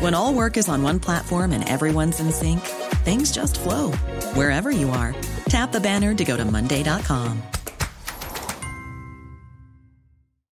When all work is on one platform and everyone's in sync, things just flow wherever you are. Tap the banner to go to Monday.com.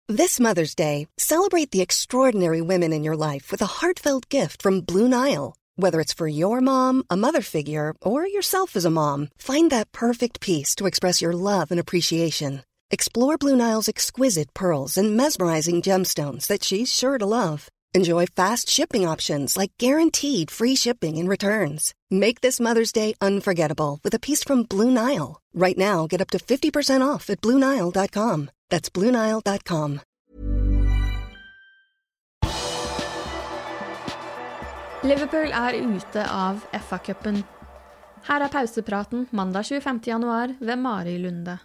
This Mother's Day, celebrate the extraordinary women in your life with a heartfelt gift from Blue Nile. Whether it's for your mom, a mother figure, or yourself as a mom, find that perfect piece to express your love and appreciation. Explore Blue Nile's exquisite pearls and mesmerizing gemstones that she's sure to love. Enjoy fast shipping options like guaranteed free shipping and returns. Make this Mother's Day unforgettable with a piece from Blue Nile. Right now, get up to 50% off at BlueNile.com. That's BlueNile.com. Liverpool er ute av FA-cupen. Her er pausepraten mandag 25. januar ved Mari Lunde.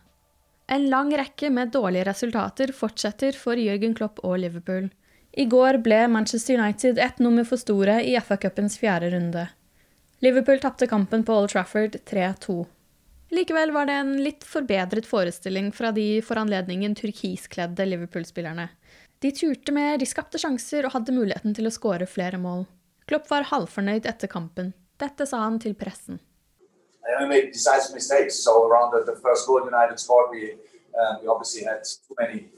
En lang rekke med dårlige resultater fortsetter for Jørgen Klopp og Liverpool. I går ble Manchester United ett nummer for store i FA-cupens fjerde runde. Liverpool tapte kampen på Old Trafford 3-2. Likevel var det en litt forbedret forestilling fra de for anledningen turkiskledde Liverpool-spillerne. De turte mer, de skapte sjanser og hadde muligheten til å skåre flere mål. Klopp var halvfornøyd etter kampen. Dette sa han til pressen. mistakes. So the, the goal United scored, we uh, we obviously had too many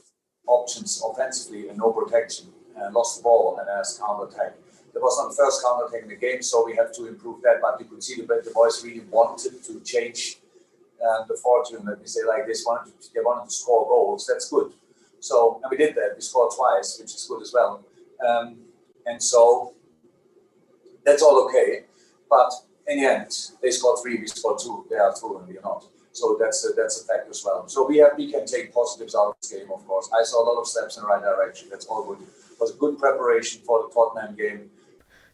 options offensively and no protection. Uh, lost the ball and asked counter attack. There was not the first counter attack in the game, so we have to improve that. But you could see that the boys really wanted to change uh, the fortune. Let me say like this: wanted to, they wanted to score goals. That's good. So and we did that. We scored twice, which is good as well. Um, and so that's all okay. But in the end, they scored three, we scored two. They are through, and we are not. So that's a, that's a fact as well. So we have we can take positives out of this game, of course. I saw a lot of steps in the right direction. That's all good.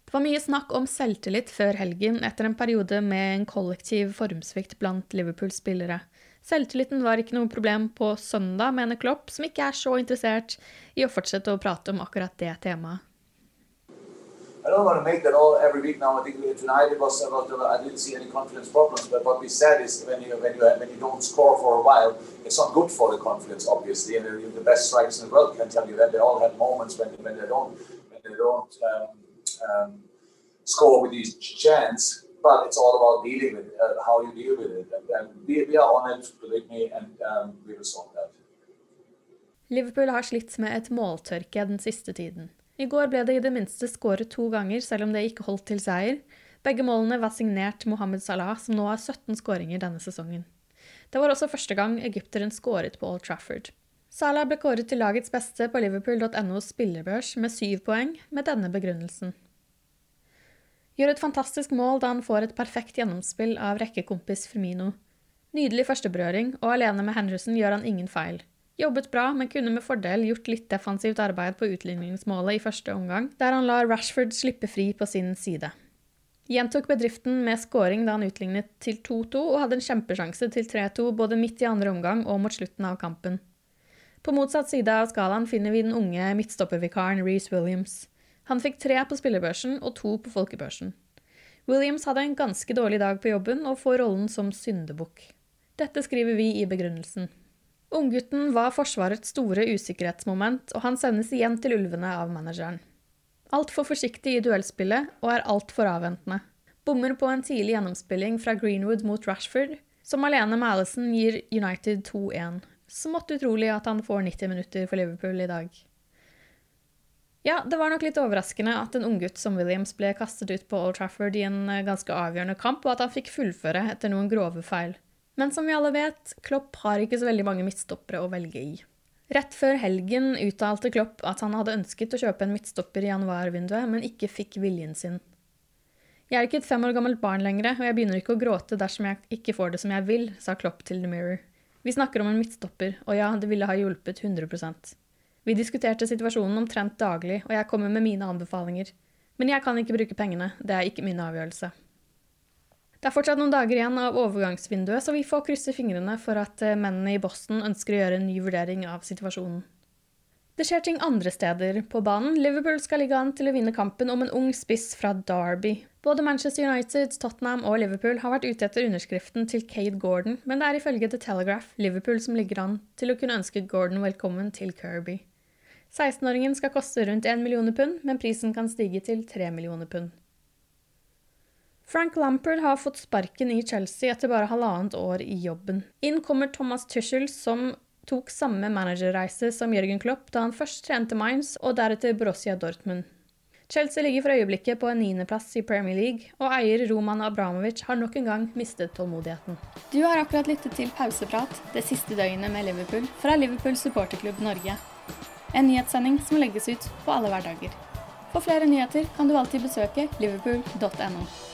Det var mye snakk om selvtillit før helgen, etter en periode med en kollektiv formsvikt blant Liverpools spillere. Selvtilliten var ikke noe problem på søndag, mener Klopp, som ikke er så interessert i å fortsette å prate om akkurat det temaet. I don't want to make that all every week now. I think tonight it was about I didn't see any confidence problems. But what we said is when you when you when you don't score for a while, it's not good for the confidence, obviously. And the best strikers in the world can tell you that they all have moments when when they don't when they don't um, um, score with these chance. But it's all about dealing with uh, how you deal with it, and, and we, we are on it, believe me, and um, we will solve that. Liverpool har slitt med et måltørke den siste tiden. I går ble det i det minste skåret to ganger, selv om det ikke holdt til seier. Begge målene var signert Mohammed Salah, som nå har 17 skåringer denne sesongen. Det var også første gang egypteren skåret på Old Trafford. Salah ble kåret til lagets beste på liverpool.nos spillerbørs med syv poeng, med denne begrunnelsen. Gjør et fantastisk mål da han får et perfekt gjennomspill av rekkekompis Firmino. Nydelig førsteberøring, og alene med Henderson gjør han ingen feil. Jobbet bra, men kunne med fordel gjort litt defensivt arbeid på utligningsmålet i første omgang, der han lar Rashford slippe fri på sin side. Gjentok bedriften med scoring da han utlignet til 2-2 og hadde en kjempesjanse til 3-2 både midt i andre omgang og mot slutten av kampen. På motsatt side av skalaen finner vi den unge midtstoppervikaren Reece Williams. Han fikk tre på spillerbørsen og to på folkebørsen. Williams hadde en ganske dårlig dag på jobben og får rollen som syndebukk. Dette skriver vi i begrunnelsen. Unggutten var Forsvarets store usikkerhetsmoment, og han sendes igjen til ulvene av manageren. Altfor forsiktig i duellspillet og er altfor avventende. Bommer på en tidlig gjennomspilling fra Greenwood mot Rashford, som alene med Alison gir United 2-1. Smått utrolig at han får 90 minutter for Liverpool i dag. Ja, det var nok litt overraskende at en unggutt som Williams ble kastet ut på Old Trafford i en eh, ganske avgjørende kamp, og at han fikk fullføre etter noen grove feil. Men som vi alle vet, Klopp har ikke så veldig mange midtstoppere å velge i. Rett før helgen uttalte Klopp at han hadde ønsket å kjøpe en midtstopper i januarvinduet, men ikke fikk viljen sin. Jeg er ikke et fem år gammelt barn lenger, og jeg begynner ikke å gråte dersom jeg ikke får det som jeg vil, sa Klopp til The Mirror. Vi snakker om en midtstopper, og ja, det ville ha hjulpet 100% vi diskuterte situasjonen omtrent daglig, og jeg kommer med mine anbefalinger. Men jeg kan ikke bruke pengene, det er ikke min avgjørelse. Det er fortsatt noen dager igjen av overgangsvinduet, så vi får krysse fingrene for at eh, mennene i Boston ønsker å gjøre en ny vurdering av situasjonen. Det skjer ting andre steder på banen. Liverpool skal ligge an til å vinne kampen om en ung spiss fra Derby. Både Manchester United, Tottenham og Liverpool har vært ute etter underskriften til Cade Gordon, men det er ifølge The Telegraph Liverpool som ligger an til å kunne ønske Gordon velkommen til Kirby. 16-åringen skal koste rundt 1 millioner pund, men prisen kan stige til 3 millioner pund. Frank Lampard har fått sparken i Chelsea etter bare halvannet år i jobben. Inn kommer Thomas Tuchel, som tok samme managerreise som Jørgen Klopp da han først trente Mainz og deretter Borussia Dortmund. Chelsea ligger for øyeblikket på en niendeplass i Premier League, og eier Roman Abramovic har nok en gang mistet tålmodigheten. Du har akkurat lyttet til Pauseprat, det siste døgnet med Liverpool, fra Liverpool supporterklubb Norge. En nyhetssending som legges ut på alle hverdager. For flere nyheter kan du alltid besøke liverpool.no.